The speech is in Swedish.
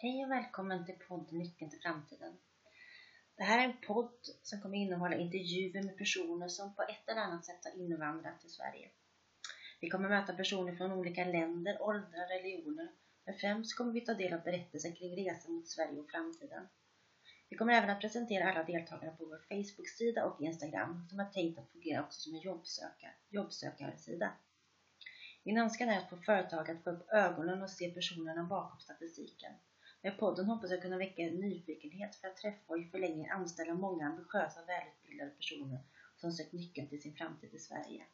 Hej och välkommen till podden Nyckeln till framtiden. Det här är en podd som kommer innehålla intervjuer med personer som på ett eller annat sätt har invandrat till Sverige. Vi kommer möta personer från olika länder, åldrar, religioner, men främst kommer vi ta del av berättelser kring resan mot Sverige och framtiden. Vi kommer även att presentera alla deltagare på vår Facebook-sida och Instagram som är tänkt att fungera också som en jobbsökar, jobbsökarsida. Min önskan är att få företag att få upp ögonen och se personerna bakom statistiken. Med podden hoppas jag kunna väcka en nyfikenhet för att träffa och i förlängningen anställa många ambitiösa och välutbildade personer som sökt nyckeln till sin framtid i Sverige.